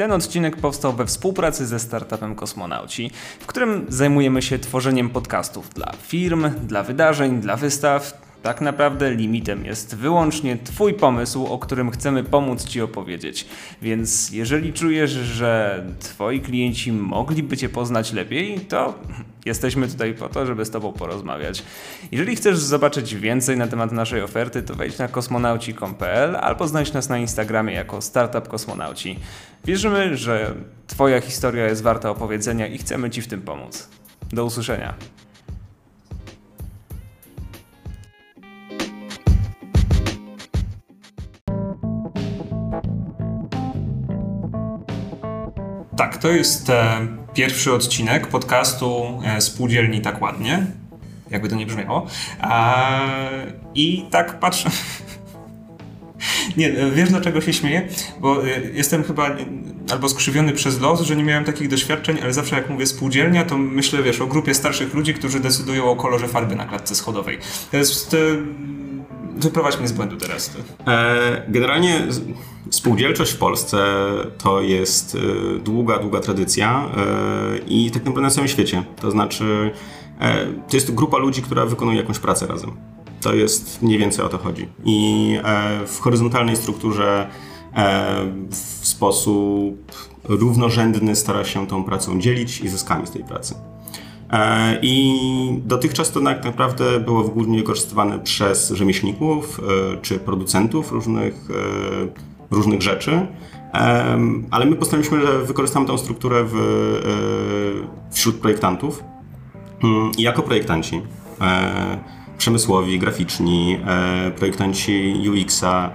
Ten odcinek powstał we współpracy ze startupem Kosmonauci, w którym zajmujemy się tworzeniem podcastów dla firm, dla wydarzeń, dla wystaw, tak naprawdę limitem jest wyłącznie Twój pomysł, o którym chcemy pomóc Ci opowiedzieć. Więc jeżeli czujesz, że Twoi klienci mogliby Cię poznać lepiej, to jesteśmy tutaj po to, żeby z Tobą porozmawiać. Jeżeli chcesz zobaczyć więcej na temat naszej oferty, to wejdź na kosmonauci.pl albo znajdź nas na Instagramie jako Startup Kosmonauci. Wierzymy, że Twoja historia jest warta opowiedzenia i chcemy Ci w tym pomóc. Do usłyszenia. Tak, to jest e, pierwszy odcinek podcastu e, Spółdzielni Tak Ładnie. Jakby to nie brzmiało. A, I tak patrzę. Nie, wiesz dlaczego się śmieję? Bo e, jestem chyba albo skrzywiony przez los, że nie miałem takich doświadczeń, ale zawsze jak mówię spółdzielnia, to myślę, wiesz, o grupie starszych ludzi, którzy decydują o kolorze farby na klatce schodowej. To jest... Wyprowadź mnie z błędu teraz. E, generalnie spółdzielczość w Polsce to jest e, długa, długa tradycja e, i tak naprawdę na całym świecie. To znaczy, to jest grupa ludzi, która wykonuje jakąś pracę razem. To jest mniej więcej o to chodzi. I w horyzontalnej strukturze w sposób równorzędny stara się tą pracą dzielić i zyskami z tej pracy. E, I dotychczas to tak naprawdę było głównie wykorzystywane przez rzemieślników e, czy producentów różnych, e, różnych rzeczy. Ale my postanowiliśmy, że wykorzystamy tę strukturę w, wśród projektantów. Mm, I jako projektanci, przemysłowi, graficzni, projektanci UX-a,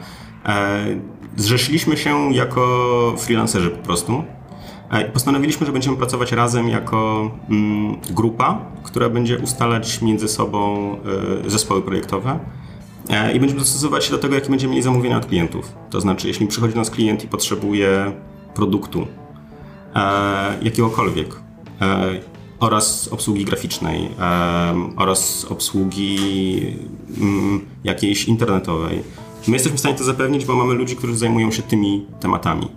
zrzeszyliśmy się jako freelancerzy po prostu E, postanowiliśmy, że będziemy pracować razem jako mm, grupa, która będzie ustalać między sobą e, zespoły projektowe e, i będziemy dostosowywać się do tego, jakie będziemy mieli zamówienia od klientów. To znaczy, jeśli przychodzi do nas klient i potrzebuje produktu jakiegokolwiek oraz obsługi graficznej oraz obsługi mm, jakiejś internetowej, my jesteśmy w stanie to zapewnić, bo mamy ludzi, którzy zajmują się tymi tematami.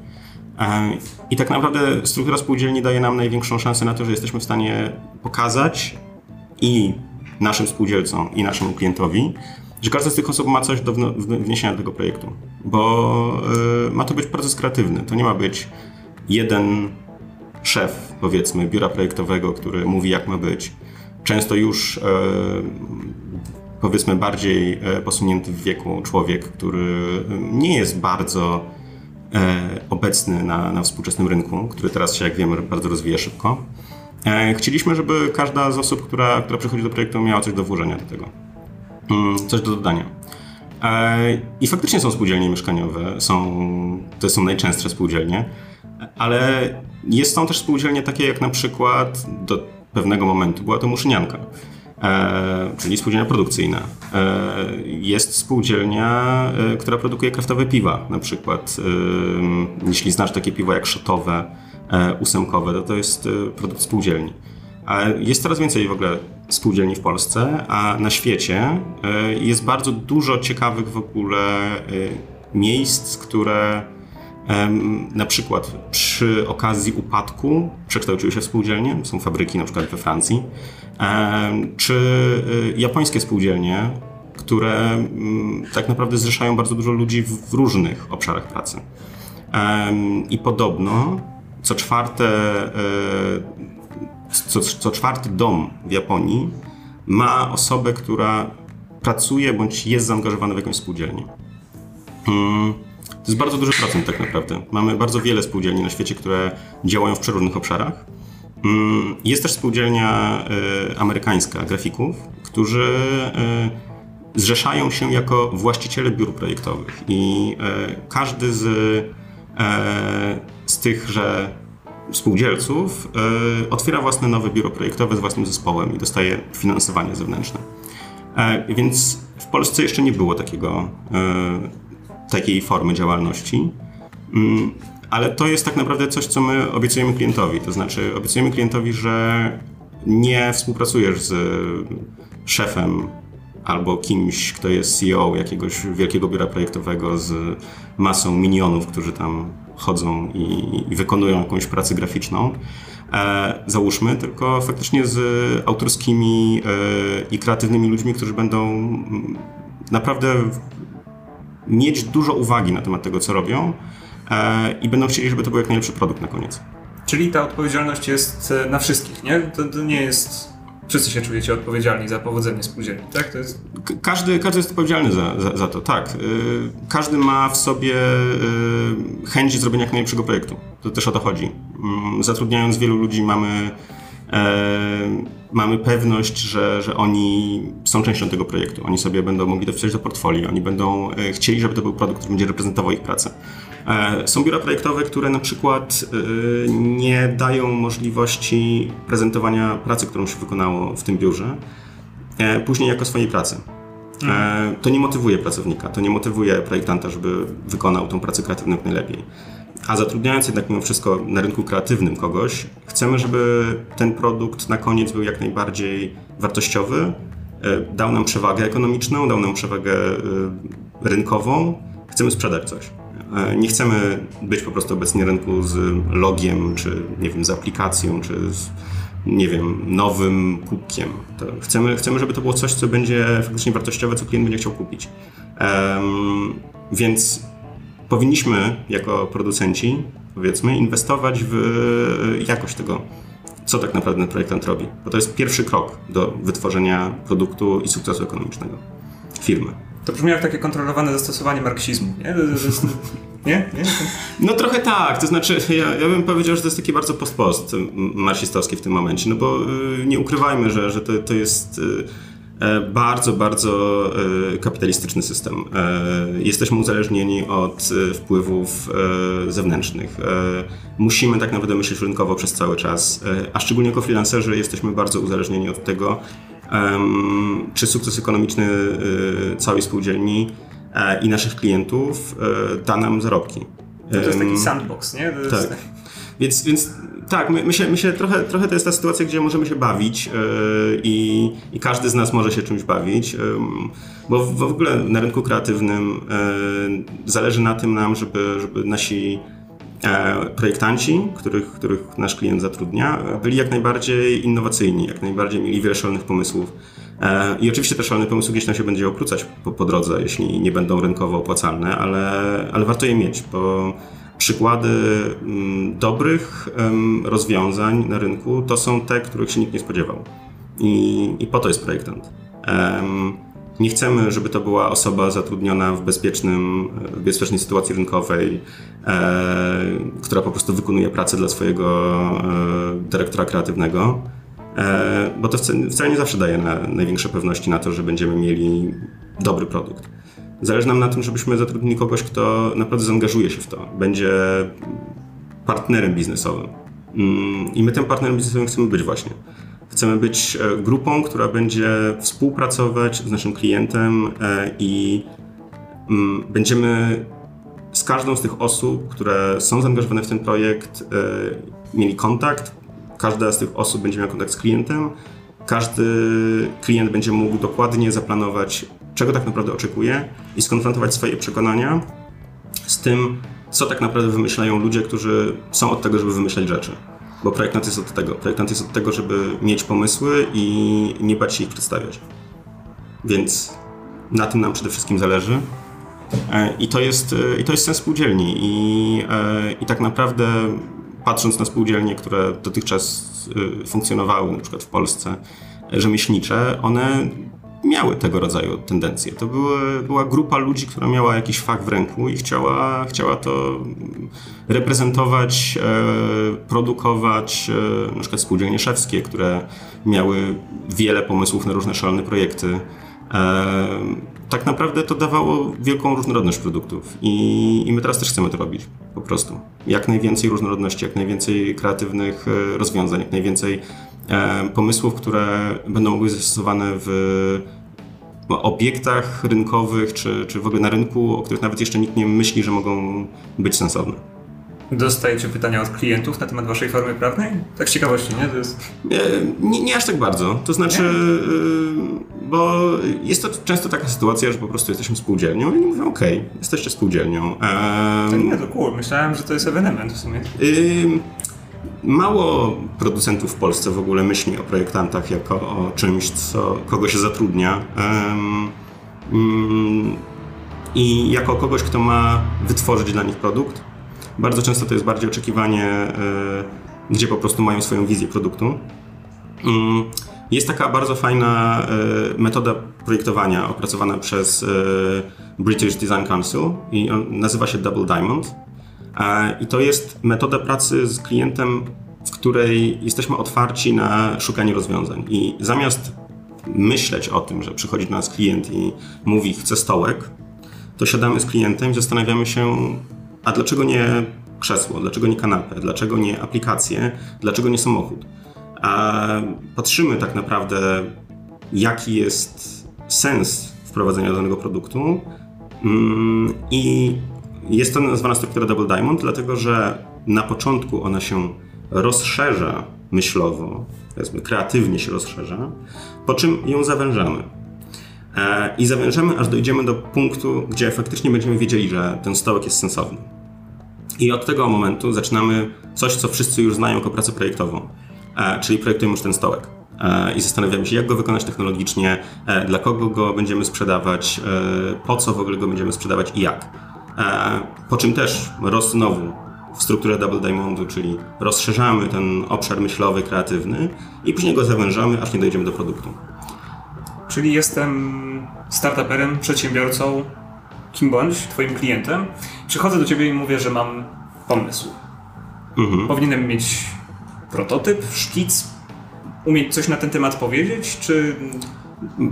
I tak naprawdę struktura spółdzielni daje nam największą szansę na to, że jesteśmy w stanie pokazać i naszym spółdzielcom, i naszemu klientowi, że każda z tych osób ma coś do wniesienia do tego projektu. Bo y, ma to być proces kreatywny. To nie ma być jeden szef, powiedzmy, biura projektowego, który mówi, jak ma być. Często już y, powiedzmy bardziej y, posunięty w wieku człowiek, który nie jest bardzo E, obecny na, na współczesnym rynku, który teraz się, jak wiemy, bardzo rozwija szybko. E, chcieliśmy, żeby każda z osób, która, która przychodzi do projektu, miała coś do włożenia do tego, coś do dodania. E, I faktycznie są spółdzielnie mieszkaniowe, są, to są najczęstsze spółdzielnie, ale jest, są też spółdzielnie takie jak na przykład do pewnego momentu była to muszynianka e, czyli spółdzielnia produkcyjna. E, jest spółdzielnia, która produkuje kraftowe piwa, na przykład. Jeśli znasz takie piwo jak szotowe, ósemkowe, to to jest produkt spółdzielni. Jest coraz więcej w ogóle spółdzielni w Polsce, a na świecie jest bardzo dużo ciekawych w ogóle miejsc, które na przykład przy okazji upadku przekształciły się w spółdzielnie, są fabryki na przykład we Francji, czy y, japońskie spółdzielnie, które tak naprawdę zrzeszają bardzo dużo ludzi w różnych obszarach pracy. I podobno co czwarte, co, co czwarty dom w Japonii ma osobę, która pracuje bądź jest zaangażowana w jakąś spółdzielnię. Hmm. To jest bardzo duży procent tak naprawdę. Mamy bardzo wiele spółdzielni na świecie, które działają w przeróżnych obszarach. Mm, jest też spółdzielnia e, amerykańska grafików, którzy e, zrzeszają się jako właściciele biur projektowych i e, każdy z, z tychże spółdzielców otwiera własne nowe biuro projektowe z własnym zespołem i dostaje finansowanie zewnętrzne. Więc w Polsce jeszcze nie było takiego takiej formy działalności. Mm, ale to jest tak naprawdę coś, co my obiecujemy klientowi. To znaczy, obiecujemy klientowi, że nie współpracujesz z szefem albo kimś, kto jest CEO jakiegoś wielkiego biura projektowego z masą minionów, którzy tam chodzą i, i wykonują jakąś pracę graficzną. E, załóżmy, tylko faktycznie z autorskimi e, i kreatywnymi ludźmi, którzy będą mm, naprawdę mieć dużo uwagi na temat tego, co robią e, i będą chcieli, żeby to był jak najlepszy produkt na koniec. Czyli ta odpowiedzialność jest e, na wszystkich, nie? To, to nie jest wszyscy się czujecie odpowiedzialni za powodzenie spółdzielni, tak? To jest... każdy, każdy jest odpowiedzialny za, za, za to, tak. Yy, każdy ma w sobie yy, chęć zrobienia jak najlepszego projektu. To też o to chodzi. Yy, zatrudniając wielu ludzi mamy, mamy pewność, że, że oni są częścią tego projektu. Oni sobie będą mogli to wpisać do portfolio, oni będą chcieli, żeby to był produkt, który będzie reprezentował ich pracę. E, są biura projektowe, które na przykład e, nie dają możliwości prezentowania pracy, którą się wykonało w tym biurze, e, później jako swojej pracy. To nie motywuje pracownika, to nie motywuje projektanta, żeby wykonał tą pracę kreatywną jak najlepiej. A zatrudniając jednak mimo wszystko na rynku kreatywnym kogoś, chcemy, żeby ten produkt na koniec był jak najbardziej wartościowy, dał nam przewagę ekonomiczną, dał nam przewagę rynkową, chcemy sprzedać coś. E, nie chcemy być po prostu obecnie rynku z logiem, czy nie wiem, z aplikacją, czy z nie wiem, nowym kubkiem. To chcemy, chcemy, żeby to było coś, co będzie faktycznie wartościowe, co klient będzie chciał kupić. Um, więc powinniśmy jako producenci, powiedzmy, inwestować w jakość tego, co tak naprawdę projektant robi. Bo to jest pierwszy krok do wytworzenia produktu i sukcesu ekonomicznego firmy. To brzmi jak takie kontrolowane zastosowanie marksizmu, nie? Nie? nie? No trochę tak, to znaczy ja, ja bym powiedział, że to jest taki bardzo post-post marksistowski w tym momencie, no bo y, nie ukrywajmy, że, że to, to jest y, e, bardzo, bardzo y, kapitalistyczny system. E, jesteśmy uzależnieni od wpływów e, zewnętrznych. Musimy tak naprawdę myśleć rynkowo przez cały czas, a szczególnie jako freelancerzy jesteśmy bardzo uzależnieni od tego, czy sukces ekonomiczny y, całej spółdzielni e, i naszych klientów e, da nam zarobki. To jest taki sandbox, nie? To tak. Więc, więc tak, my, myślę, myślę trochę, trochę to jest ta sytuacja, gdzie możemy się bawić yy, i, i, każdy z nas może się czymś bawić, yy, bo w, w, ogóle na rynku kreatywnym yy, zależy na tym nam, żeby, żeby nasi E, projektanci, których, których nasz klient zatrudnia, byli jak najbardziej innowacyjni, jak najbardziej mieli wiele szalonych pomysłów. E, I oczywiście te szalone pomysły gdzieś tam się będzie okrucać po, po drodze, jeśli nie będą rynkowo opłacalne, ale, ale warto je mieć, bo przykłady mm, dobrych rozwiązań na rynku to są te, których się nikt nie spodziewał. I, i po to jest projektant. Nie chcemy, żeby to była osoba zatrudniona w, bezpiecznym, w bezpiecznej sytuacji rynkowej, e, która po prostu wykonuje pracę dla swojego e, dyrektora kreatywnego, e, bo to wcale, nie zawsze daje na, największe pewności na to, że będziemy mieli dobry produkt. Zależy nam na tym, żebyśmy zatrudnili kogoś, kto naprawdę zaangażuje się w to, będzie partnerem biznesowym. Mm, I my tym partnerem biznesowym chcemy być właśnie. Chcemy być e, grupą, która będzie współpracować z naszym klientem e, i mm, będziemy z każdą z tych osób, które są zaangażowane w ten projekt, e, mieli kontakt. Każda z tych osób będzie miała kontakt z klientem. Każdy klient będzie mógł dokładnie zaplanować, czego tak naprawdę oczekuje i skonfrontować swoje przekonania z tym, co tak naprawdę wymyślają ludzie, którzy są od tego, żeby wymyślać rzeczy. Bo projektant jest od tego. Projektant jest od tego, żeby mieć pomysły i nie bać się ich przedstawiać. Więc na tym nam przede wszystkim zależy. E, I to jest, e, i to jest sens spółdzielni. I, e, I tak naprawdę patrząc na spółdzielnie, które dotychczas funkcjonowały na przykład w Polsce, rzemieślnicze, one miały tego rodzaju tendencje. To były, była grupa ludzi, która miała jakiś fakt w ręku i chciała, chciała to reprezentować, e, produkować, e, na przykład spółdzielnie szewskie, które miały wiele pomysłów na różne szalone projekty. E, tak naprawdę to dawało wielką różnorodność produktów I, i my teraz też chcemy to robić, po prostu. Jak najwięcej różnorodności, jak najwięcej kreatywnych e, rozwiązań, jak najwięcej pomysłów, które będą mogły być zastosowane w obiektach rynkowych, czy, czy w ogóle na rynku, o których nawet jeszcze nikt nie myśli, że mogą być sensowne. Dostajecie pytania od klientów na temat waszej formy prawnej? Tak z ciekawości, nie? To jest... Nie, nie, nie aż tak bardzo. To znaczy, yy, bo jest to często taka sytuacja, że po prostu jesteśmy spółdzielnią i oni mówią, okej, okay, jesteście spółdzielnią. To nie, to cool. Myślałem, że to jest ewenement w sumie. Yy, mało producentów w Polsce w ogóle myśli o projektantach jako o czymś, co, kogo się zatrudnia. Yy, I jako kogoś, kto ma wytworzyć dla nich produkt. Bardzo często to jest bardziej oczekiwanie, e, gdzie po prostu mają swoją wizję produktu. Mm, jest taka bardzo fajna e, metoda projektowania opracowana przez e, British Design Council i nazywa się Double Diamond. I to jest metoda pracy z klientem, w której jesteśmy otwarci na szukanie rozwiązań. I zamiast myśleć o tym, że przychodzi do nas klient i mówi, chce stołek, to siadamy z klientem i zastanawiamy się, a dlaczego nie krzesło, dlaczego nie kanapę, dlaczego nie aplikację, dlaczego nie samochód? A patrzymy tak naprawdę, jaki jest sens wprowadzenia danego produktu mm, i jest to nazwana struktura Double Diamond, dlatego że na początku ona się rozszerza myślowo, powiedzmy kreatywnie się rozszerza, po czym ją zawężamy. E, I zawężamy, aż dojdziemy do punktu, gdzie faktycznie będziemy wiedzieli, że ten stołek jest sensowny. I od tego momentu zaczynamy coś, co wszyscy już znają jako pracę projektową, e, czyli projektujemy już ten stołek. E, I zastanawiamy się, jak go wykonać technologicznie, dla kogo go będziemy sprzedawać, po co w ogóle go będziemy sprzedawać i jak. Po czym też roz znowu w strukturę Double Diamondu, czyli rozszerzamy ten obszar myślowy, kreatywny i później go zawężamy, aż nie dojdziemy do produktu. Czyli jestem startuperem, przedsiębiorcą, kim bądź, twoim klientem. Przychodzę do ciebie i mówię, że mam pomysł. Mhm. Powinienem mieć prototyp, szkic, umieć coś na ten temat powiedzieć, czy...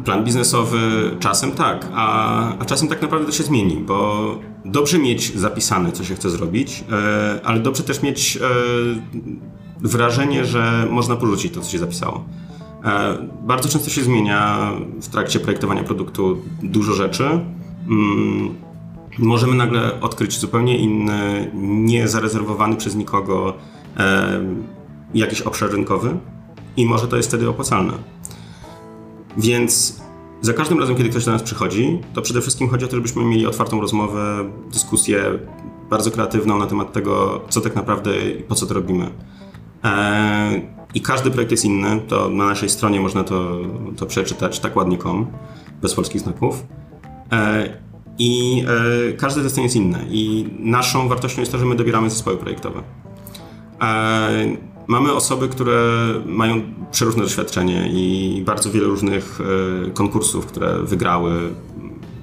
Plan biznesowy czasem tak, a, a czasem tak naprawdę to się zmieni, bo dobrze mieć zapisane, co się chce zrobić, e, ale dobrze też mieć e, wrażenie, że można porzucić to, co się zapisało. E, bardzo często się zmienia w trakcie projektowania produktu dużo rzeczy. Mm, możemy nagle odkryć zupełnie inny, niezarezerwowany przez nikogo e, jakiś obszar rynkowy i może to jest wtedy opłacalne. Więc za każdym razem, kiedy ktoś do nas przychodzi, to przede wszystkim chodzi o to, żebyśmy mieli otwartą rozmowę, dyskusję bardzo kreatywną na temat tego, co tak naprawdę i po co to robimy. E, i każdy projekt jest inny, to na naszej stronie można to, to przeczytać tak ładnie.com, bez polskich znaków. E, I e, każdy zestaw jest inny. I naszą wartością jest to, że my dobieramy zespoły projektowe. E, mamy osoby, które mają przeróżne doświadczenie i bardzo wiele różnych konkursów, które wygrały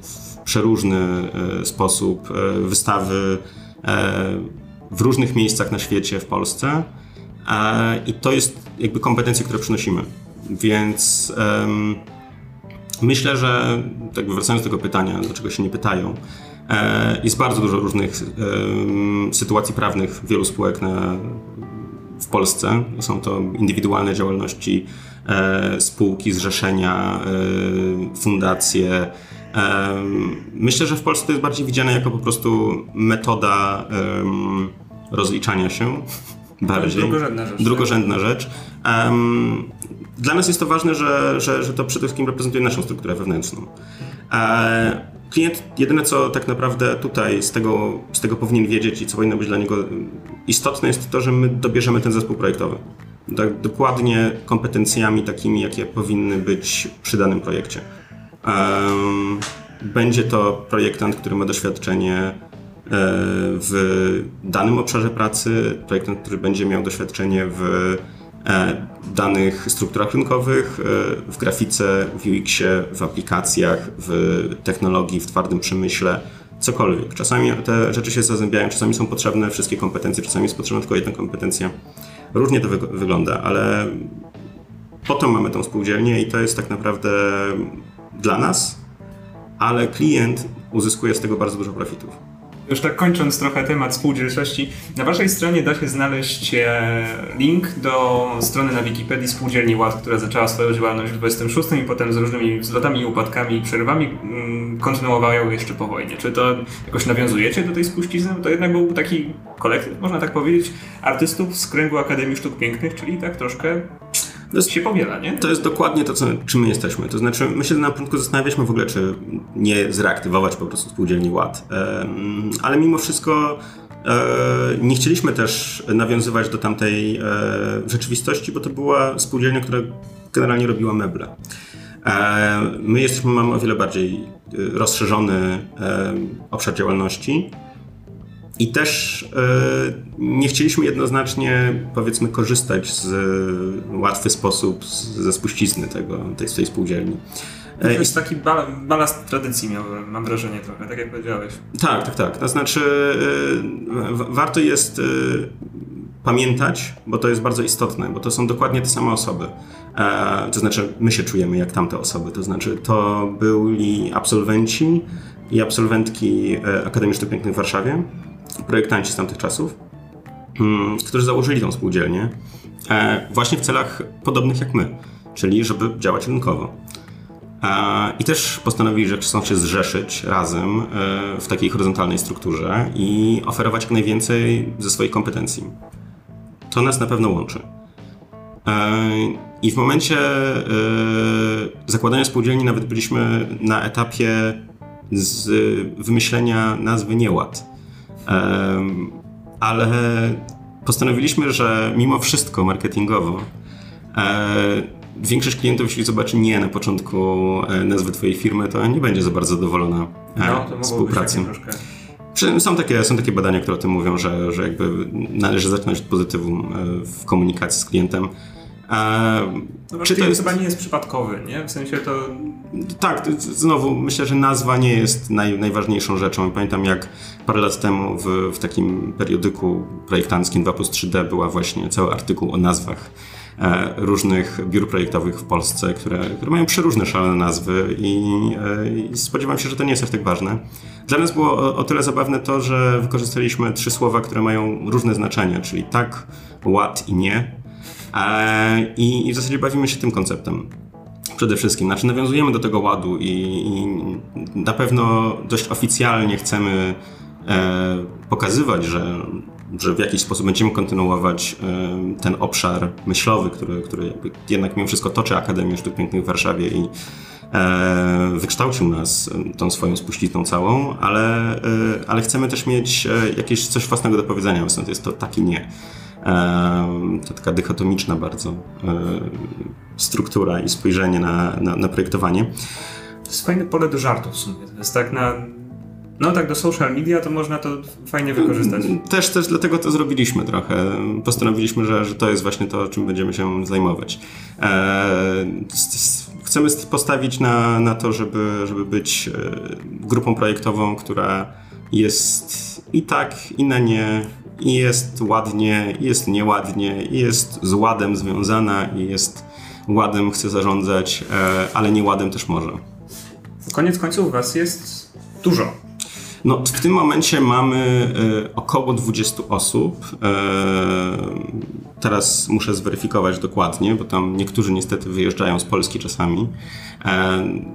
w przeróżny sposób, wystawy w różnych miejscach na świecie, w Polsce. I to jest jakby kompetencje, które przynosimy. Więc myślę, że tak wracając do tego pytania, dlaczego się nie pytają, e, jest bardzo dużo różnych e, sytuacji prawnych wielu spółek na, w Polsce. Są to indywidualne działalności, e, spółki, zrzeszenia, e, fundacje. Myślę, że w Polsce to jest bardziej widziane jako po prostu metoda rozliczania się bardziej. Drugorzędna rzecz. Drugorzędna rzecz. Um, dla nas jest to ważne, że, że, że to przede wszystkim reprezentuje naszą strukturę wewnętrzną. E, klient jedyne, co tak naprawdę tutaj z tego, z tego powinien wiedzieć i co powinno być dla niego istotne, jest to, że my dobierzemy ten zespół projektowy. Tak, dokładnie kompetencjami takimi, jakie powinny być przy danym projekcie. Będzie to projektant, który ma doświadczenie E, w danym obszarze pracy, projektant, który będzie miał doświadczenie w danych strukturach rynkowych, e, w grafice, w UX-ie, w aplikacjach, w technologii, w twardym przemyśle, cokolwiek. Czasami te rzeczy się zazębiają, czasami są potrzebne wszystkie kompetencje, czasami jest potrzebna tylko jedna kompetencja. Różnie to wy wygląda, ale po to mamy tą spółdzielnię i to jest tak naprawdę dla nas, ale klient uzyskuje z tego bardzo dużo profitów. Już tak kończąc trochę temat spółdzielczości, na waszej stronie da się znaleźć e, link do strony na Wikipedii Spółdzielni Ład, która zaczęła swoją działalność w 26 i potem z różnymi wzlotami upadkami i przerwami mm, kontynuowała ją jeszcze po wojnie. Czy to jakoś nawiązujecie do tej spuścizny? To jednak był taki kolektyw, można tak powiedzieć, artystów z kręgu Akademii Sztuk Pięknych, czyli tak troszkę to jest, się powiela, nie? To jest dokładnie to, co, czym my jesteśmy. To znaczy, my się na początku zastanawialiśmy w ogóle, czy nie zreaktywować po prostu spółdzielni ład. ale mimo wszystko e, nie chcieliśmy też nawiązywać do tamtej e, rzeczywistości, bo to była spółdzielnia, która generalnie robiła meble. E, my jesteśmy, mamy o wiele bardziej rozszerzony obszar działalności i też e, nie chcieliśmy jednoznacznie, powiedzmy, korzystać z w łatwy sposób ze spuścizny tego, tej, tej spółdzielni. To jest taki balast tradycji miałem, mam wrażenie trochę, tak jak powiedziałeś. Tak, tak, tak. To znaczy e, warto jest e, pamiętać, bo to jest bardzo istotne, bo to są dokładnie te same osoby. To znaczy my się czujemy jak tamte osoby, to znaczy to byli absolwenci i absolwentki Akademii Sztuk Pięknych w Warszawie, projektanci z tamtych czasów, mm, którzy założyli tą spółdzielnię e, właśnie w celach podobnych jak my, czyli żeby działać rynkowo. E, I też postanowili, że chcą się zrzeszyć razem e, w takiej horyzontalnej strukturze i oferować jak najwięcej ze swoich kompetencji. To nas na pewno łączy. I w momencie zakładania spółdzielni nawet byliśmy na etapie z wymyślenia nazwy Nieład ale postanowiliśmy, że mimo wszystko marketingowo e, większość klientów, jeśli zobaczy nie na początku e, nazwy Twojej firmy, to nie będzie za bardzo zadowolona e, no, współpracą. Są takie, są takie badania, które o tym mówią, że, że jakby należy zaczynać od pozytywu w komunikacji z klientem. No Czy to jest... chyba nie jest przypadkowy, nie? W sensie to... Tak, znowu myślę, że nazwa nie jest naj, najważniejszą rzeczą. Pamiętam jak parę lat temu w, w takim periodyku projektanckim 2 plus 3D była właśnie cały artykuł o nazwach e, różnych biur projektowych w Polsce, które, które mają przeróżne szalone nazwy i, e, i spodziewam się, że to nie jest aż tak ważne. Dla nas było o, o tyle zabawne to, że wykorzystaliśmy trzy słowa, które mają różne znaczenia, czyli tak, ład i nie, E, I, I w zasadzie bawimy się tym konceptem. Przede wszystkim, znaczy nawiązujemy do tego ładu i, i na pewno dość oficjalnie chcemy e, pokazywać, że, że w jakiś sposób będziemy kontynuować e, ten obszar myślowy, który, który jednak mimo wszystko toczy Akademię Sztuk Pięknych w Warszawie i e, wykształcił nas tą swoją spuścizną całą, ale, e, ale chcemy też mieć e, jakieś coś własnego do powiedzenia, stąd jest to taki nie to taka dychotomiczna bardzo e, struktura i spojrzenie na, na, na projektowanie. To jest fajne pole do żartu w sumie. To jest tak na no tak, do social media to można to fajnie wykorzystać. Też, też dlatego to zrobiliśmy trochę. Postanowiliśmy, że, że to jest właśnie to, czym będziemy się zajmować. E, chcemy postawić na, na to, żeby, żeby być e, grupą projektową, która jest i tak, i na nie i jest ładnie, i jest nieładnie, i jest z ładem związana, i jest ładem chce zarządzać, e, ale nieładem też może. Koniec końców was jest dużo. No, w tym momencie mamy e, około 20 osób. E, teraz muszę zweryfikować dokładnie, bo tam niektórzy niestety wyjeżdżają z Polski czasami.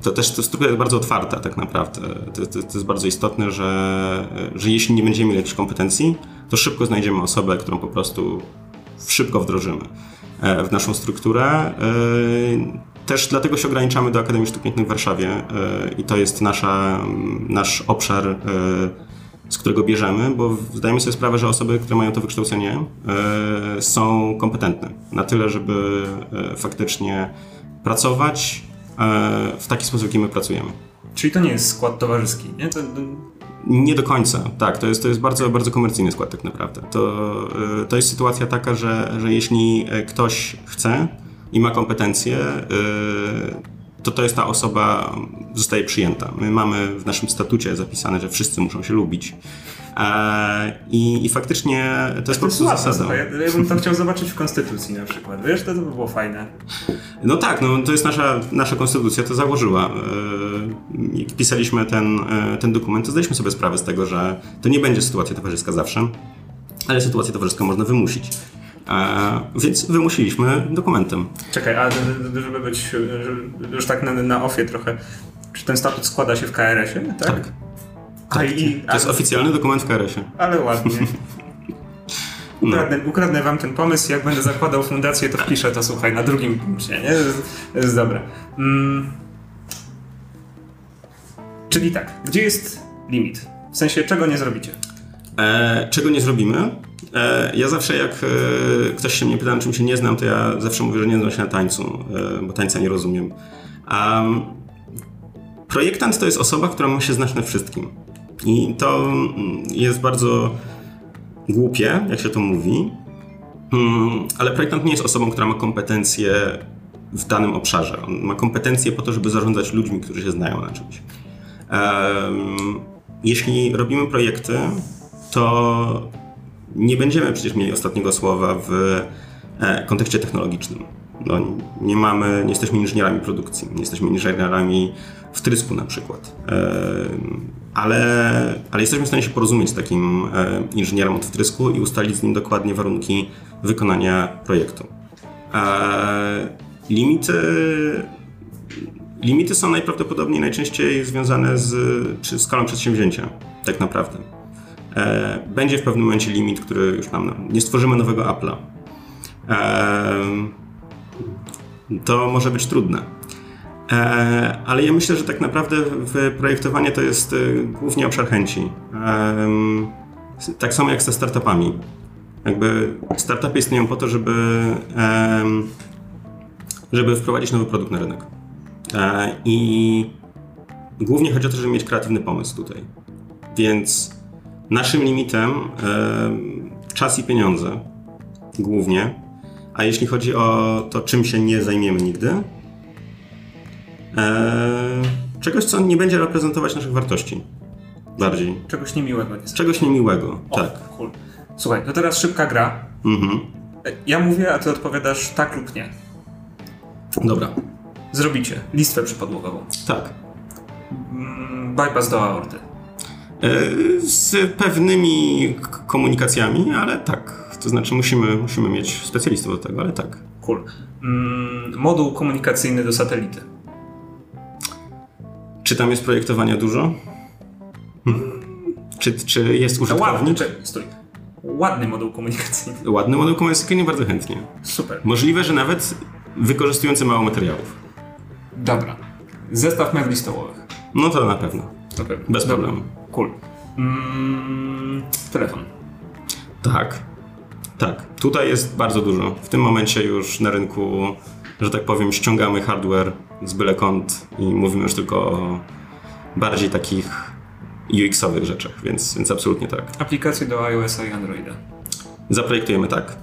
To też to struktura jest bardzo otwarta tak naprawdę. To, to, to, jest bardzo istotne, że, że jeśli nie będziemy mieli jakichś kompetencji, to szybko znajdziemy osobę, którą po prostu szybko wdrożymy w naszą strukturę. Też dlatego się ograniczamy do Akademii Sztuk Pięknych w Warszawie e, i to jest nasza, nasz obszar, e, z którego bierzemy, bo zdajemy sobie sprawę, że osoby, które mają to wykształcenie, e, są kompetentne na tyle, żeby faktycznie pracować w taki sposób, jaki my pracujemy. Czyli to nie jest skład towarzyski, nie? To... Nie do końca, tak. To jest, to jest bardzo, bardzo komercyjny skład tak naprawdę. To, to jest sytuacja taka, że, że jeśli ktoś chce, i ma kompetencje, y, to to jest ta osoba, zostaje przyjęta. My mamy w naszym statucie zapisane, że wszyscy muszą się lubić. E, I, I, faktycznie to jest po prostu zasada. Ja, ja bym to chciał zobaczyć w konstytucji na przykład. Wiesz, to by było fajne. No tak, no to jest nasza, nasza konstytucja, to założyła. Jak pisaliśmy ten, e, ten dokument, to zdaliśmy sobie sprawę z tego, że to nie będzie sytuacja towarzyska zawsze, ale sytuację towarzyską można wymusić. E, więc wymusiliśmy dokumentem. Czekaj, a żeby być żeby już tak na, na ofie trochę, czy ten statut składa się w KRS-ie, tak? Tak. A tak. i, to jest oficjalny dokument w KRS-ie. Ale ładnie. Ukradnę, ukradnę wam ten pomysł, jak będę zakładał fundację, to wpiszę to, słuchaj, na drugim punkcie, nie? To jest dobre. Mm. Czyli tak, gdzie jest limit? W sensie, czego nie zrobicie? E, czego nie zrobimy? E, ja zawsze jak e, ktoś się mnie pyta, czym się nie znam, to ja zawsze mówię, że nie znam się na tańcu, e, bo tańca nie rozumiem. Um, projektant to jest osoba, która ma się znać na wszystkim. I to mm, jest bardzo głupie, jak się to mówi, mm, ale projektant nie jest osobą, która ma kompetencje w danym obszarze. On ma kompetencje po to, żeby zarządzać ludźmi, którzy się znają na czymś. Jeśli robimy projekty, to nie będziemy przecież mieli ostatniego słowa w e, kontekście technologicznym. No, nie mamy, nie jesteśmy inżynierami produkcji, nie jesteśmy inżynierami wtrysku na przykład. E, ale, ale jesteśmy w stanie się porozumieć z takim e, inżynierem od wtrysku i ustalić z nim dokładnie warunki wykonania projektu. Limity, limity są najprawdopodobniej najczęściej związane z czy skalą przedsięwzięcia, tak naprawdę. E, będzie w pewnym momencie limit, który już nam. Nie stworzymy nowego Apple'a. E, to może być trudne. E, ale ja myślę, że tak naprawdę projektowanie to jest głównie obszar chęci. Tak samo jak ze startupami. Jakby startupy istnieją po to, żeby, żeby wprowadzić nowy produkt na rynek. I głównie chodzi o to, żeby mieć kreatywny pomysł tutaj. Więc Naszym limitem e, czas i pieniądze głównie, a jeśli chodzi o to, czym się nie zajmiemy nigdy, e, czegoś, co nie będzie reprezentować naszych wartości bardziej. Czegoś niemiłego. Nie czegoś niemiłego, o, tak. Cool. Słuchaj, to teraz szybka gra. Mhm. Ja mówię, a ty odpowiadasz tak lub nie. Dobra. Zrobicie listwę przypadłogową. Tak. Mm, bypass do aorty. E, z pewnymi komunikacjami, ale tak. To znaczy musimy, musimy mieć specjalistów do tego, ale tak. Cool. Mm, moduł komunikacyjny do satelity. Czy tam jest projektowania dużo? Hmm. Czy, czy jest użytkownik? Ładny, stój. Ładny moduł komunikacyjny. Ładny moduł komunikacyjny bardzo chętnie. Super. Możliwe, że nawet wykorzystujący mało materiałów. Dobra. Zestaw mebli stołowych. No to na pewno. Na pewno. Bez problemu. Cool. Mm, telefon. Tak. Tak. Tutaj jest bardzo dużo. W tym momencie już na rynku, że tak powiem, ściągamy hardware z byle kąt i mówimy już tylko o bardziej takich UX-owych rzeczach, więc, więc absolutnie tak. Aplikacje do iOS i Androida. Zaprojektujemy tak.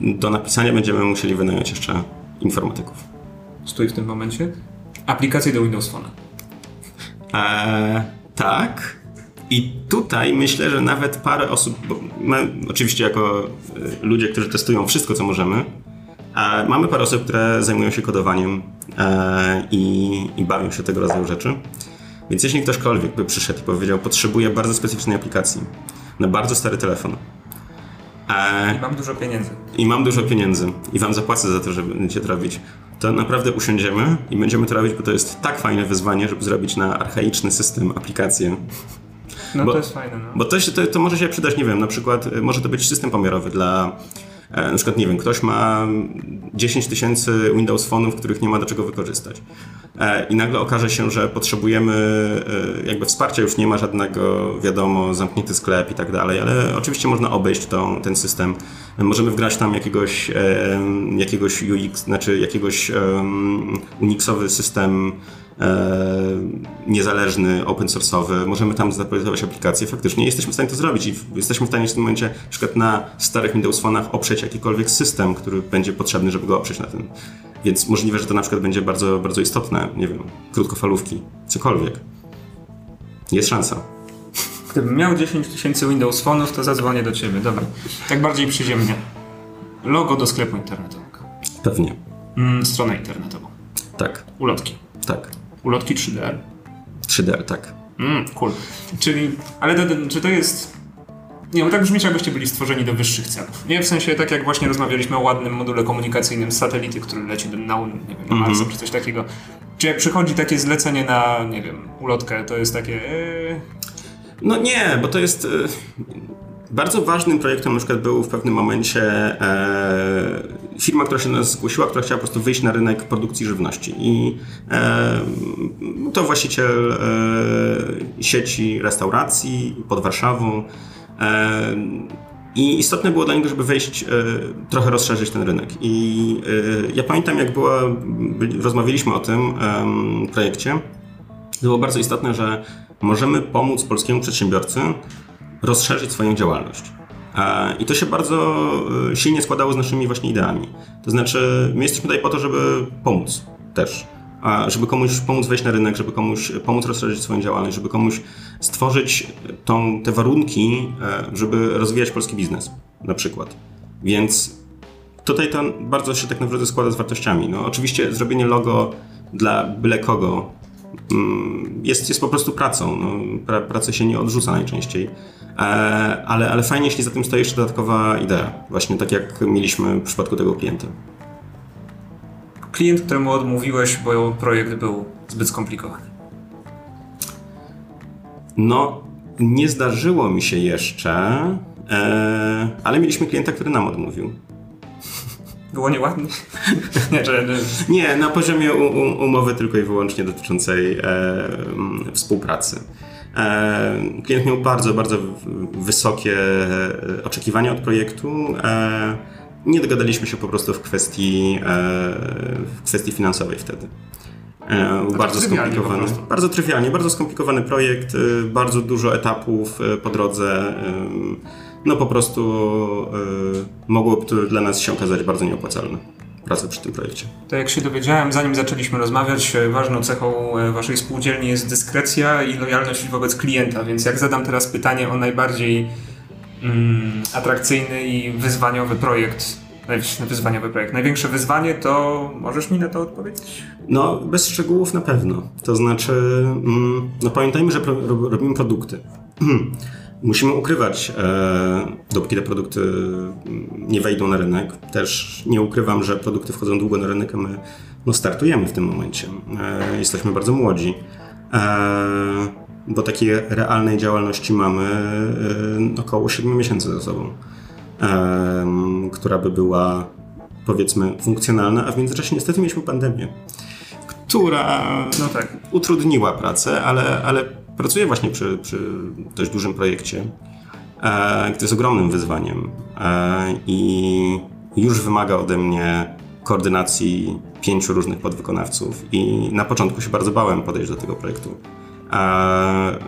Do napisania będziemy musieli wynająć jeszcze informatyków. Stój w tym momencie. Aplikacje do Windows Phone. Eee, tak. I tutaj myślę, że nawet parę osób, my oczywiście jako e, ludzie, którzy testują wszystko, co możemy, e, mamy parę osób, które zajmują się kodowaniem e, i, i bawią się tego rodzaju rzeczy. Więc jeśli ktośkolwiek by przyszedł i powiedział, potrzebuję bardzo specyficznej aplikacji na bardzo stary telefon. I mam dużo pieniędzy. I mam dużo pieniędzy. I wam zapłacę za to, żeby będziecie to robić. To naprawdę usiądziemy i będziemy to robić, bo to jest tak fajne wyzwanie, żeby zrobić na archaiczny system aplikację, no bo, to jest fajne. No. Bo to, to, to może się przydać, nie wiem, na przykład y, może to być system pomiarowy dla na przykład, nie wiem, ktoś ma 10 tysięcy Windows Phone'ów, których nie ma do czego wykorzystać. E, I nagle okaże się, że potrzebujemy e, jakby wsparcia, już nie ma żadnego, wiadomo, zamknięty sklep i tak dalej, ale oczywiście można obejść ten system. Możemy wgrać tam jakiegoś, jakiegoś UX, znaczy jakiegoś Unixowy system E, niezależny, open source'owy, możemy tam zaprojektować aplikacje, faktycznie jesteśmy w stanie to zrobić i jesteśmy w stanie w tym momencie na przykład na starych Windows Phone'ach oprzeć jakikolwiek system, który będzie potrzebny, żeby go oprzeć na tym. Więc możliwe, że to na przykład będzie bardzo, bardzo istotne, nie wiem, krótkofalówki, cokolwiek. Jest szansa. Gdybym miał 10 tysięcy Windows Phone'ów, to zadzwonię do Ciebie. Dobra. Tak bardziej przyziemnie. Logo do sklepu internetowego. Pewnie. Mm, stronę internetową. Tak. Ulotki. Tak. Ulotki 3D. 3D, tak. Mm, cool. Czyli, ale to, czy to jest... Nie, bo tak brzmi, jakbyście byli stworzeni do wyższych celów. Nie, w sensie tak jak właśnie rozmawialiśmy o ładnym module komunikacyjnym z satelity, który leci do, na, nie wiem, na Marsa mm -hmm. czy coś takiego. Czy jak przychodzi takie zlecenie na, nie wiem, ulotkę, to jest takie... Yy... No nie, bo to jest... Yy bardzo ważnym projektem na przykład był w pewnym momencie e, firma, która się nas zgłosiła, która chciała po prostu wyjść na rynek produkcji żywności. I e, to właściciel e, sieci restauracji pod Warszawą. E, I istotne było dla niego, żeby wejść, e, trochę rozszerzyć ten rynek. I e, ja pamiętam, jak była, rozmawialiśmy o tym projekcie, było bardzo istotne, że możemy pomóc polskiemu przedsiębiorcy rozszerzyć swoją działalność. I to się bardzo e, silnie składało z naszymi właśnie ideami. To znaczy, my jesteśmy tutaj po to, żeby pomóc też. Żeby komuś pomóc wejść na rynek, żeby komuś pomóc rozszerzyć swoją działalność, żeby komuś stworzyć tą, te warunki, e, żeby rozwijać polski biznes, na przykład. Więc tutaj to bardzo się tak naprawdę składa z wartościami. No, oczywiście zrobienie logo dla byle kogo jest, jest po prostu pracą. No, pra, pracę się nie odrzuca najczęściej. E, ale, ale fajnie, jeśli za tym stoi jeszcze dodatkowa idea. Właśnie tak jak mieliśmy w przypadku tego klienta. Klient, któremu odmówiłeś, bo projekt był zbyt skomplikowany. No, nie zdarzyło mi się jeszcze, e, ale mieliśmy klienta, który nam odmówił. Było nieładnie? nie, że, nie, na poziomie umowy tylko i wyłącznie dotyczącej e, współpracy. E, klient miał bardzo, bardzo wysokie e, oczekiwania od projektu. Nie dogadaliśmy się po prostu w kwestii, w kwestii finansowej wtedy. Tak bardzo skomplikowany. Bardzo trywialnie, bardzo skomplikowany projekt, bardzo dużo etapów po drodze. No po prostu mogłoby to dla nas się okazać bardzo nieopłacalne pracę przy tym projekcie. Tak jak się dowiedziałem, zanim zaczęliśmy rozmawiać, e, ważną cechą e, waszej spółdzielni jest dyskrecja i lojalność wobec klienta, więc jak zadam teraz pytanie o najbardziej mm, atrakcyjny i wyzwaniowy projekt, wyzwaniowy projekt, największe wyzwanie, to możesz mi na to odpowiedzieć? No, bez szczegółów na pewno. To znaczy, mm, no pamiętajmy, że pro, robimy produkty. Musimy ukrywać, e, dopóki te produkty nie wejdą na rynek. Też nie ukrywam, że produkty wchodzą długo na rynek, a my no, startujemy w tym momencie. E, jesteśmy bardzo młodzi, e, bo takiej realnej działalności mamy e, około 7 miesięcy za sobą, e, która by była powiedzmy funkcjonalna, a w międzyczasie niestety mieliśmy pandemię, która no tak, utrudniła pracę, ale, ale Pracuję właśnie przy, przy dość dużym projekcie, e, który jest ogromnym wyzwaniem e, i już wymaga ode mnie koordynacji pięciu różnych podwykonawców i na początku się bardzo bałem podejść do tego projektu. E,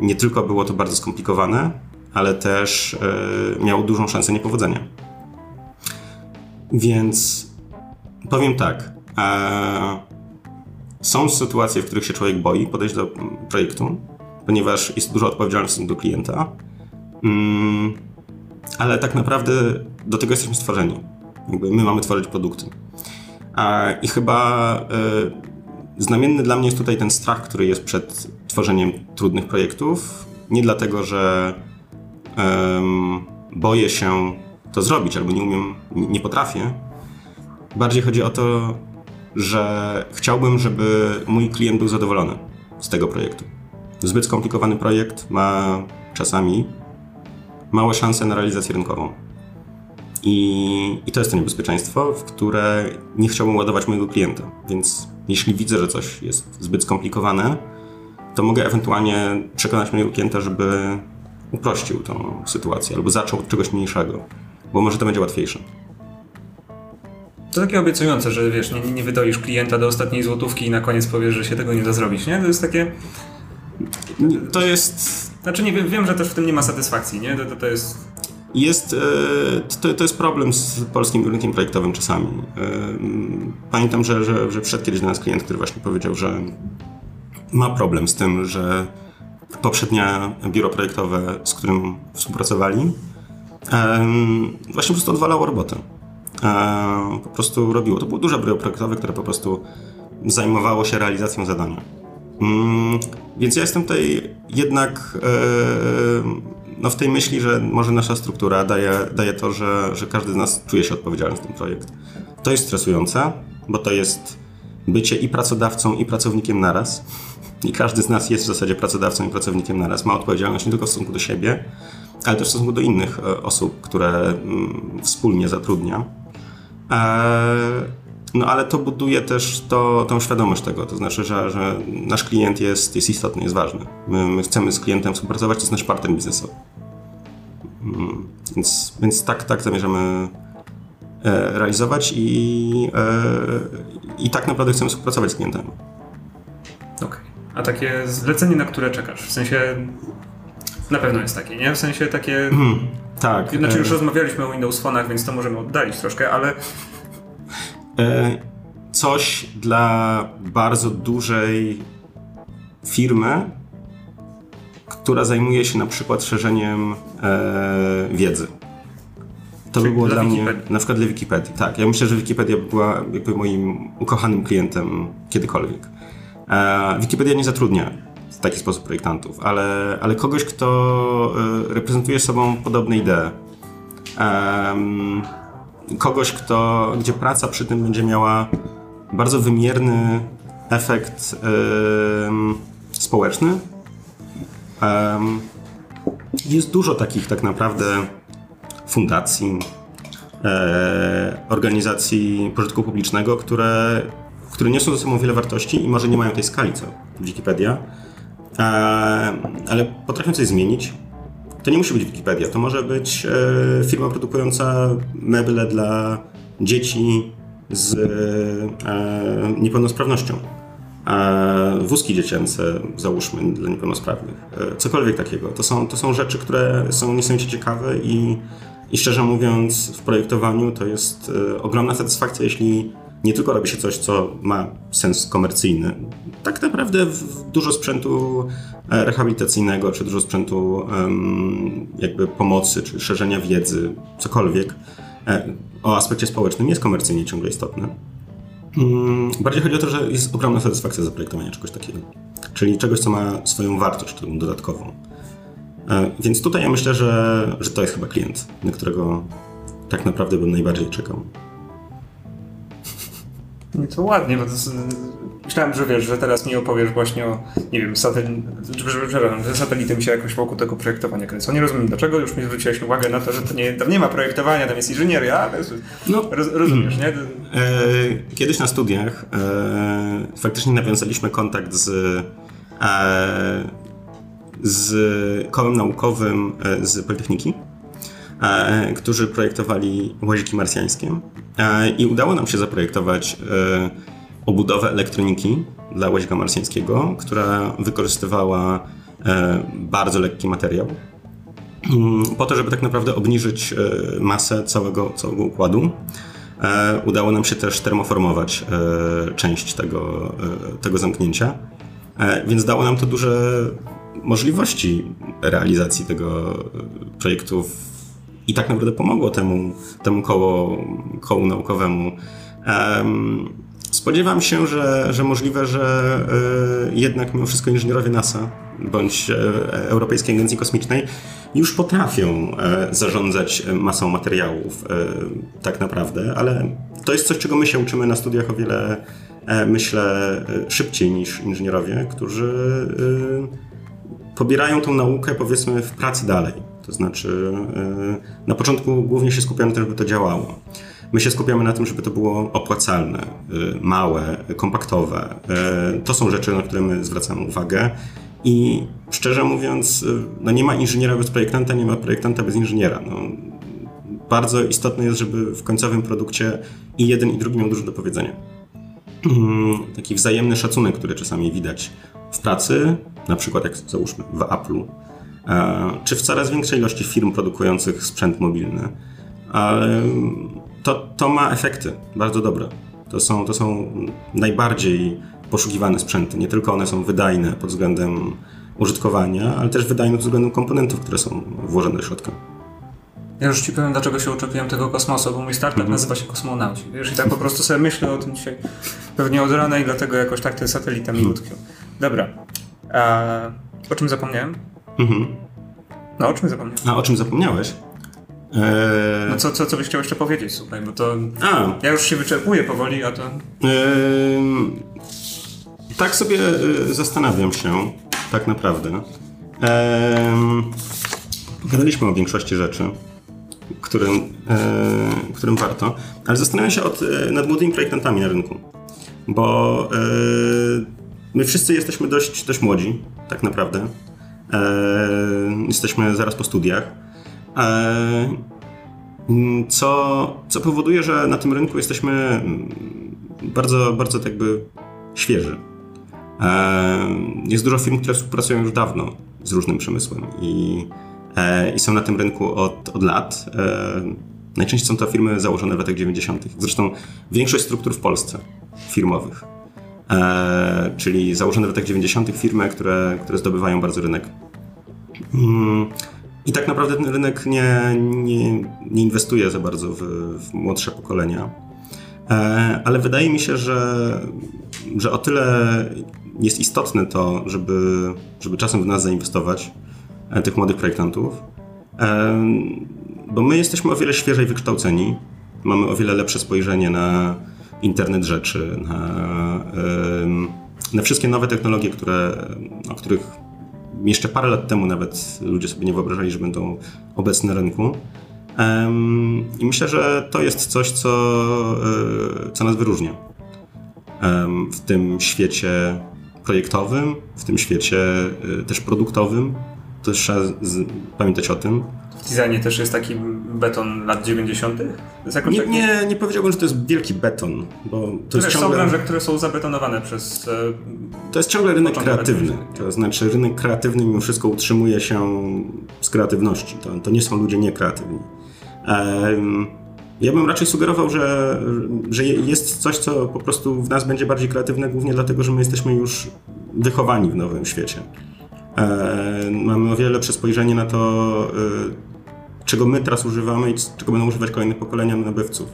nie tylko było to bardzo skomplikowane, ale też e, miało dużą szansę niepowodzenia. Więc powiem tak. E, są sytuacje, w których się człowiek boi podejść do projektu, ponieważ jest dużo odpowiedzialności do klienta. Mm, ale tak naprawdę do tego jesteśmy stworzeni. Jakby my mamy tworzyć produkty. I chyba y, znamienny dla mnie jest tutaj ten strach, który jest przed tworzeniem trudnych projektów. Nie dlatego, że boję się to zrobić albo nie umiem, nie potrafię. Bardziej chodzi o to, że chciałbym, żeby mój klient był zadowolony z tego projektu. Zbyt skomplikowany projekt ma czasami małe szanse na realizację rynkową. I, I to jest to niebezpieczeństwo, w które nie chciałbym ładować mojego klienta. Więc jeśli widzę, że coś jest zbyt skomplikowane, to mogę ewentualnie przekonać mojego klienta, żeby uprościł tą sytuację albo zaczął od czegoś mniejszego, bo może to będzie łatwiejsze. To takie obiecujące, że wiesz, nie, nie wydoisz klienta do ostatniej złotówki i na koniec powiesz, że się tego nie da zrobić, nie? To jest takie to jest... Znaczy nie wiem, wiem, że też w tym nie ma satysfakcji, nie? To, to, to jest... Jest, e, to, to jest problem z polskim rynkiem projektowym czasami. E, pamiętam, że, że, że przyszedł kiedyś do nas klient, który właśnie powiedział, że ma problem z tym, że poprzednie biuro projektowe, z którym współpracowali, właśnie po prostu odwalało robotę. Po prostu robiło. To było duże biuro projektowe, które po prostu zajmowało się realizacją zadania. Mm, więc ja jestem tutaj jednak e, no w tej myśli, że może nasza struktura daje, daje to, że, że każdy z nas czuje się odpowiedzialny za ten projekt. To jest stresujące, bo to jest bycie i pracodawcą, i pracownikiem naraz. I każdy z nas jest w zasadzie pracodawcą i pracownikiem naraz. Ma odpowiedzialność nie tylko w stosunku do siebie, ale też w stosunku do innych e, osób, które mm, wspólnie zatrudnia. E, no ale to buduje też to, tą świadomość tego, to znaczy, że, że nasz klient jest, jest istotny, jest ważny. My, my chcemy z klientem współpracować, to jest nasz partner biznesowy. Mm, więc, więc tak, tak zamierzamy e, realizować i, i tak naprawdę chcemy współpracować z klientem. Okej. Okay. A takie zlecenie, na które czekasz? W sensie na pewno jest takie, nie? W sensie takie. Mm, tak. Znaczy, już e... rozmawialiśmy o Windows Phone'ach, więc to możemy oddalić troszkę, ale. E... Coś dla bardzo dużej firmy, która zajmuje się na przykład szerzeniem e... wiedzy. To Czyli by było dla, mnie, na przykład dla Wikipedii. Tak, ja myślę, że Wikipedia była jakby moim ukochanym klientem kiedykolwiek. E, Wikipedia nie zatrudnia w taki sposób projektantów, ale, ale kogoś, kto e, reprezentuje sobą podobne idee. Kogoś, kto, gdzie praca przy tym będzie miała bardzo wymierny efekt społeczny. Jest dużo takich tak naprawdę fundacji, e, organizacji pożytku publicznego, które które niosą ze sobą wiele wartości i może nie mają tej skali co Wikipedia, e, ale potrafią coś zmienić. To nie musi być Wikipedia, to może być e, firma produkująca meble dla dzieci z e, niepełnosprawnością. Wózki dziecięce, załóżmy, dla niepełnosprawnych. Cokolwiek takiego. To są, to są rzeczy, które są niesamowicie ciekawe i, i szczerze mówiąc, w projektowaniu to jest ogromna satysfakcja, jeśli nie tylko robi się coś, co ma sens komercyjny. Tak naprawdę dużo sprzętu e, rehabilitacyjnego, czy dużo sprzętu jakby pomocy, czy szerzenia wiedzy, cokolwiek e, o aspekcie społecznym jest komercyjnie ciągle istotne. Mm, bardziej chodzi o to, że jest ogromna satysfakcja zaprojektowania czegoś takiego. Czyli czegoś, co ma swoją wartość tą dodatkową. E, więc tutaj ja myślę, że, że to jest chyba klient, na którego tak naprawdę bym najbardziej czekał. Nie, to ładnie, bo to myślałem, że wiesz, że teraz mi opowiesz właśnie o, nie wiem, satelit, przepraszam, że satelity mi się jakoś wokół tego projektowania kręcą. Nie rozumiem dlaczego, już mi zwróciłeś uwagę na to, że to nie, tam nie ma projektowania, tam jest inżynieria, ale no, roz, rozumiesz, nie? E, kiedyś na studiach e, faktycznie nawiązaliśmy kontakt z e, z kołem naukowym e, z Politechniki którzy projektowali łaziki marsjańskie. E, I udało nam się zaprojektować e, obudowę elektroniki dla łazika marsjańskiego, która wykorzystywała bardzo lekki materiał. Mm, po to, żeby tak naprawdę obniżyć masę całego, całego układu, udało nam się też termoformować część tego, tego zamknięcia. Więc dało nam to duże możliwości realizacji tego projektu w i tak naprawdę pomogło temu, temu koło, kołu naukowemu. Um, spodziewam się, że, że możliwe, że y, jednak mimo wszystko inżynierowie NASA bądź y, Europejskiej Agencji Kosmicznej już potrafią y, zarządzać masą materiałów tak naprawdę, ale to jest coś, czego my się uczymy na studiach o wiele, myślę, szybciej niż inżynierowie, którzy pobierają tą naukę powiedzmy w pracy dalej. To znaczy, e, na początku głównie się skupiamy na tym, żeby to działało. My się skupiamy na tym, żeby to było opłacalne, e, małe, kompaktowe. E, to są rzeczy, na które my zwracamy uwagę. I szczerze mówiąc, no nie ma inżyniera bez projektanta, nie ma projektanta bez inżyniera. No, bardzo istotne jest, żeby w końcowym produkcie i jeden, i drugi miał dużo do powiedzenia. Taki wzajemny szacunek, który czasami widać w pracy, na przykład jak załóżmy w Apple'u, czy w coraz większej ilości firm produkujących sprzęt mobilny. Ale to, to ma efekty bardzo dobre. To są, to są najbardziej poszukiwane sprzęty. Nie tylko one są wydajne pod względem użytkowania, ale też wydajne pod względem komponentów, które są włożone do środka. Ja już ci powiem, dlaczego się uczepiłem tego kosmosu, bo mój startup mm -hmm. nazywa się Kosmonauci. Wiesz, i tak po prostu sobie myślę o tym dzisiaj pewnie od rana i dlatego jakoś tak te satelity mi utkwią. Dobra. A, o czym zapomniałem? Mhm. No, o czym zapomniałem? A o czym zapomniałeś? Eee, No co, co, co byś chciał jeszcze powiedzieć, słuchaj, bo to... A, Ja już się wyczerpuję powoli, a to... Em, tak sobie e, zastanawiam się, tak naprawdę. Em, Pogadaliśmy o większości rzeczy, którym, e, którym warto, ale zastanawiam się od, e, nad młodymi projektantami na rynku, bo e, my wszyscy jesteśmy dość, dość młodzi, tak naprawdę. E, jesteśmy zaraz po studiach. E, Co, co powoduje, że na tym rynku jesteśmy mm, bardzo, bardzo tak jakby świeży. E, Jest dużo firm, które współpracują już dawno z różnym przemysłem i, i są na tym rynku od, od lat. Najczęściej są to firmy założone w latach 90. Zresztą większość struktur w Polsce firmowych, czyli założone w latach 90. firmy, które, które zdobywają bardzo rynek. Mm, I tak naprawdę ten rynek nie, nie, nie inwestuje za bardzo w, w młodsze pokolenia. E, Ale wydaje mi się, że, że o tyle jest istotne to, żeby, żeby czasem w nas zainwestować, e, tych młodych projektantów, e, bo my jesteśmy o wiele świeżej wykształceni, mamy o wiele lepsze spojrzenie na internet rzeczy, na, na wszystkie nowe technologie, które, o których jeszcze parę lat temu nawet ludzie sobie nie wyobrażali, że będą obecne na rynku. I myślę, że to jest coś, co, e, co nas wyróżnia w tym świecie projektowym, w tym świecie e, też produktowym. To trzeba z, pamiętać o tym. Designie też jest taki beton lat 90. To jest jakoś Nie, taki... nie, nie powiedziałbym, że to jest wielki beton, bo to jest, Wiesz, są ciągle, branże, które są zabetonowane przez... e, to jest ciągle rynek kreatywny. To znaczy rynek kreatywny mimo wszystko utrzymuje się z kreatywności. To, to nie są ludzie niekreatywni. Em, Ja bym raczej sugerował, że, że jest coś, co po prostu w nas będzie bardziej kreatywne, głównie dlatego, że my jesteśmy już wychowani w nowym świecie. E, Mamy o wiele lepsze spojrzenie na to, e, czego my teraz używamy i czego będą używać kolejne pokolenia nabywców.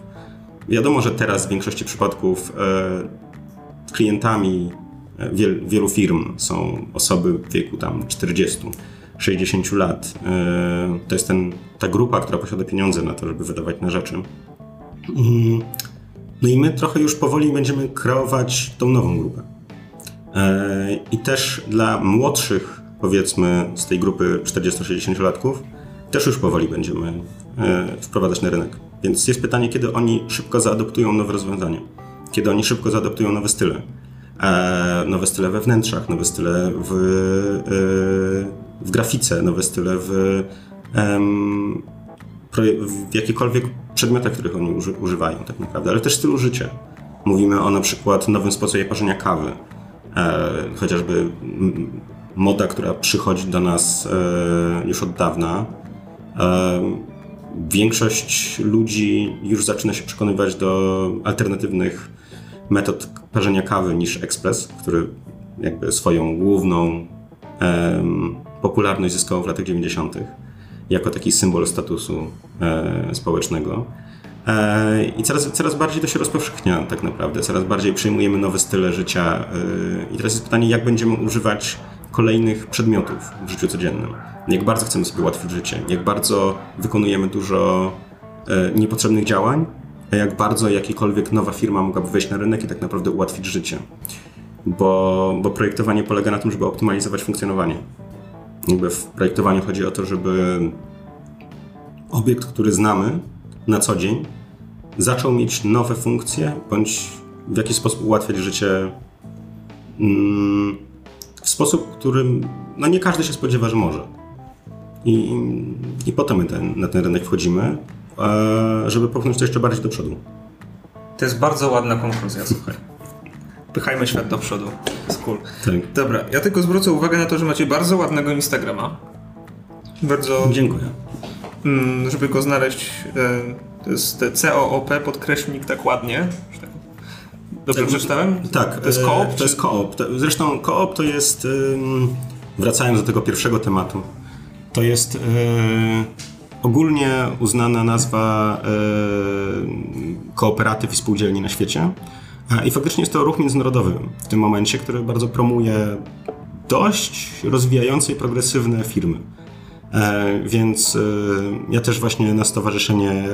Wiadomo, że teraz w większości przypadków e, klientami e, wiel, wielu firm są osoby w wieku tam 40, 60 lat. E, To jest ten, ta grupa, która posiada pieniądze na to, żeby wydawać na rzeczy. Mm, No i my trochę już powoli będziemy kreować tą nową grupę. E, I też dla młodszych, powiedzmy, z tej grupy 40-60-latków, też już powoli będziemy e, wprowadzać na rynek. Więc jest pytanie, kiedy oni szybko zaadoptują nowe rozwiązania, kiedy oni szybko zaadoptują nowe style. E, Nowe style we wnętrzach, nowe style w, e, w grafice, nowe style w, w jakichkolwiek przedmiotach, których oni uży, używają tak naprawdę, ale też stylu życia. Mówimy o na przykład nowym sposobie parzenia kawy, chociażby moda, która przychodzi do nas już od dawna. Większość ludzi już zaczyna się przekonywać do alternatywnych metod parzenia kawy niż ekspres, który jakby swoją główną popularność zyskał w latach 90. jako taki symbol statusu e, społecznego. E, I coraz, coraz bardziej to się rozpowszechnia tak naprawdę, coraz bardziej przyjmujemy nowe style życia. e, I teraz jest pytanie, jak będziemy używać kolejnych przedmiotów w życiu codziennym. Jak bardzo chcemy sobie ułatwić życie, jak bardzo wykonujemy dużo e, niepotrzebnych działań, a jak bardzo jakakolwiek nowa firma mogłaby wejść na rynek i tak naprawdę ułatwić życie. Bo, bo projektowanie polega na tym, żeby optymalizować funkcjonowanie. Jakby w projektowaniu chodzi o to, żeby obiekt, który znamy na co dzień, zaczął mieć nowe funkcje, bądź w jakiś sposób ułatwiać życie mm, sposób, którym no nie każdy się spodziewa, że może. I, i potem my ten, na ten rynek wchodzimy, e, żeby popchnąć to jeszcze bardziej do przodu. To jest bardzo ładna konkluzja, słuchaj. Pychajmy świat do przodu. Jest cool. Tak. Dobra, ja tylko zwrócę uwagę na to, że macie bardzo ładnego Instagrama. Bardzo, Dziękuję. mm, żeby go znaleźć, e, to jest COOP, podkreślnik tak ładnie. Że tak- Dobrze przeczytałem? Tak, To jest e, koop? To jest koop. Zresztą koop to jest, wracając do tego pierwszego tematu, to jest e, ogólnie uznana nazwa e, kooperatyw i spółdzielni na świecie. I faktycznie jest to ruch międzynarodowy w tym momencie, który bardzo promuje dość rozwijające i progresywne firmy. E, więc e, ja też właśnie na stowarzyszenie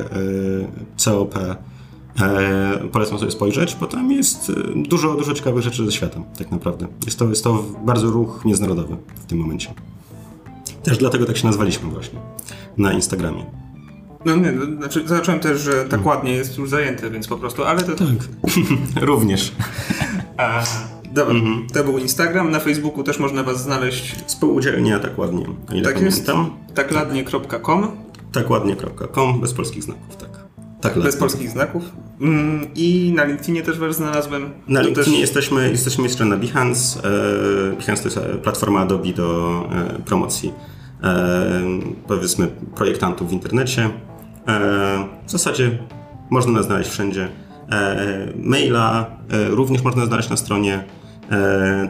e, polecam sobie spojrzeć, bo tam jest dużo, dużo ciekawych rzeczy ze świata, tak naprawdę. Jest to, jest to bardzo ruch międzynarodowy w tym momencie. Też dlatego tak się nazwaliśmy właśnie na Instagramie. No nie, no, znaczy zacząłem też, że tak ładnie jest już zajęty, więc po prostu, ale to... Tak, również. A, dobra, mhm. to był Instagram, na Facebooku też można was znaleźć. Spółdzielnia tak ładnie, ile tak pamiętam. Jest, takładnie.com Takładnie.com, bez polskich znaków, tak. Tak, bez polskich znaków. Mm, I na LinkedInie też was znalazłem. Na LinkedInie też... jesteśmy, jesteśmy jeszcze na Behance. E, Behance to jest e, platforma Adobe do e, promocji powiedzmy projektantów w internecie. W zasadzie można nas znaleźć wszędzie. Maila również można znaleźć na stronie.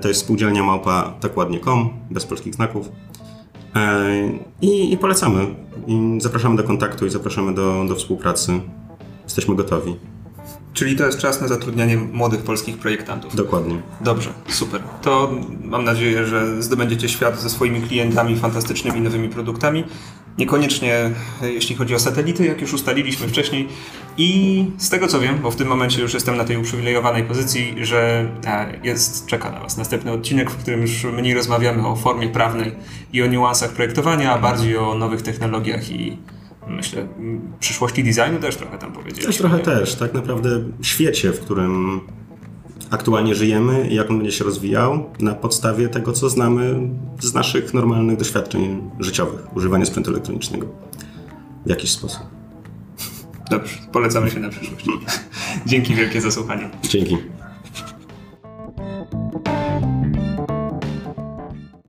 To jest spółdzielnia małpa tak ładnie.com, bez polskich znaków. I, I, polecamy. I zapraszamy do kontaktu i zapraszamy do, do współpracy. Jesteśmy gotowi. Czyli to jest czas na zatrudnianie młodych polskich projektantów. Dokładnie. Dobrze, super. To mam nadzieję, że zdobędziecie świat ze swoimi klientami fantastycznymi nowymi produktami. Niekoniecznie jeśli chodzi o satelity, jak już ustaliliśmy wcześniej. I z tego co wiem, bo w tym momencie już jestem na tej uprzywilejowanej pozycji, że e, jest, czeka na Was następny odcinek, w którym już mniej rozmawiamy o formie prawnej i o niuansach projektowania, a bardziej o nowych technologiach i myślę, przyszłości designu też trochę tam powiedzieć. Też trochę też, tak naprawdę świecie, w którym aktualnie żyjemy i jak on będzie się rozwijał na podstawie tego, co znamy z naszych normalnych doświadczeń życiowych, używania sprzętu elektronicznego w jakiś sposób. Dobrze, polecamy się na przyszłość. Dzięki wielkie za słuchanie. Dzięki.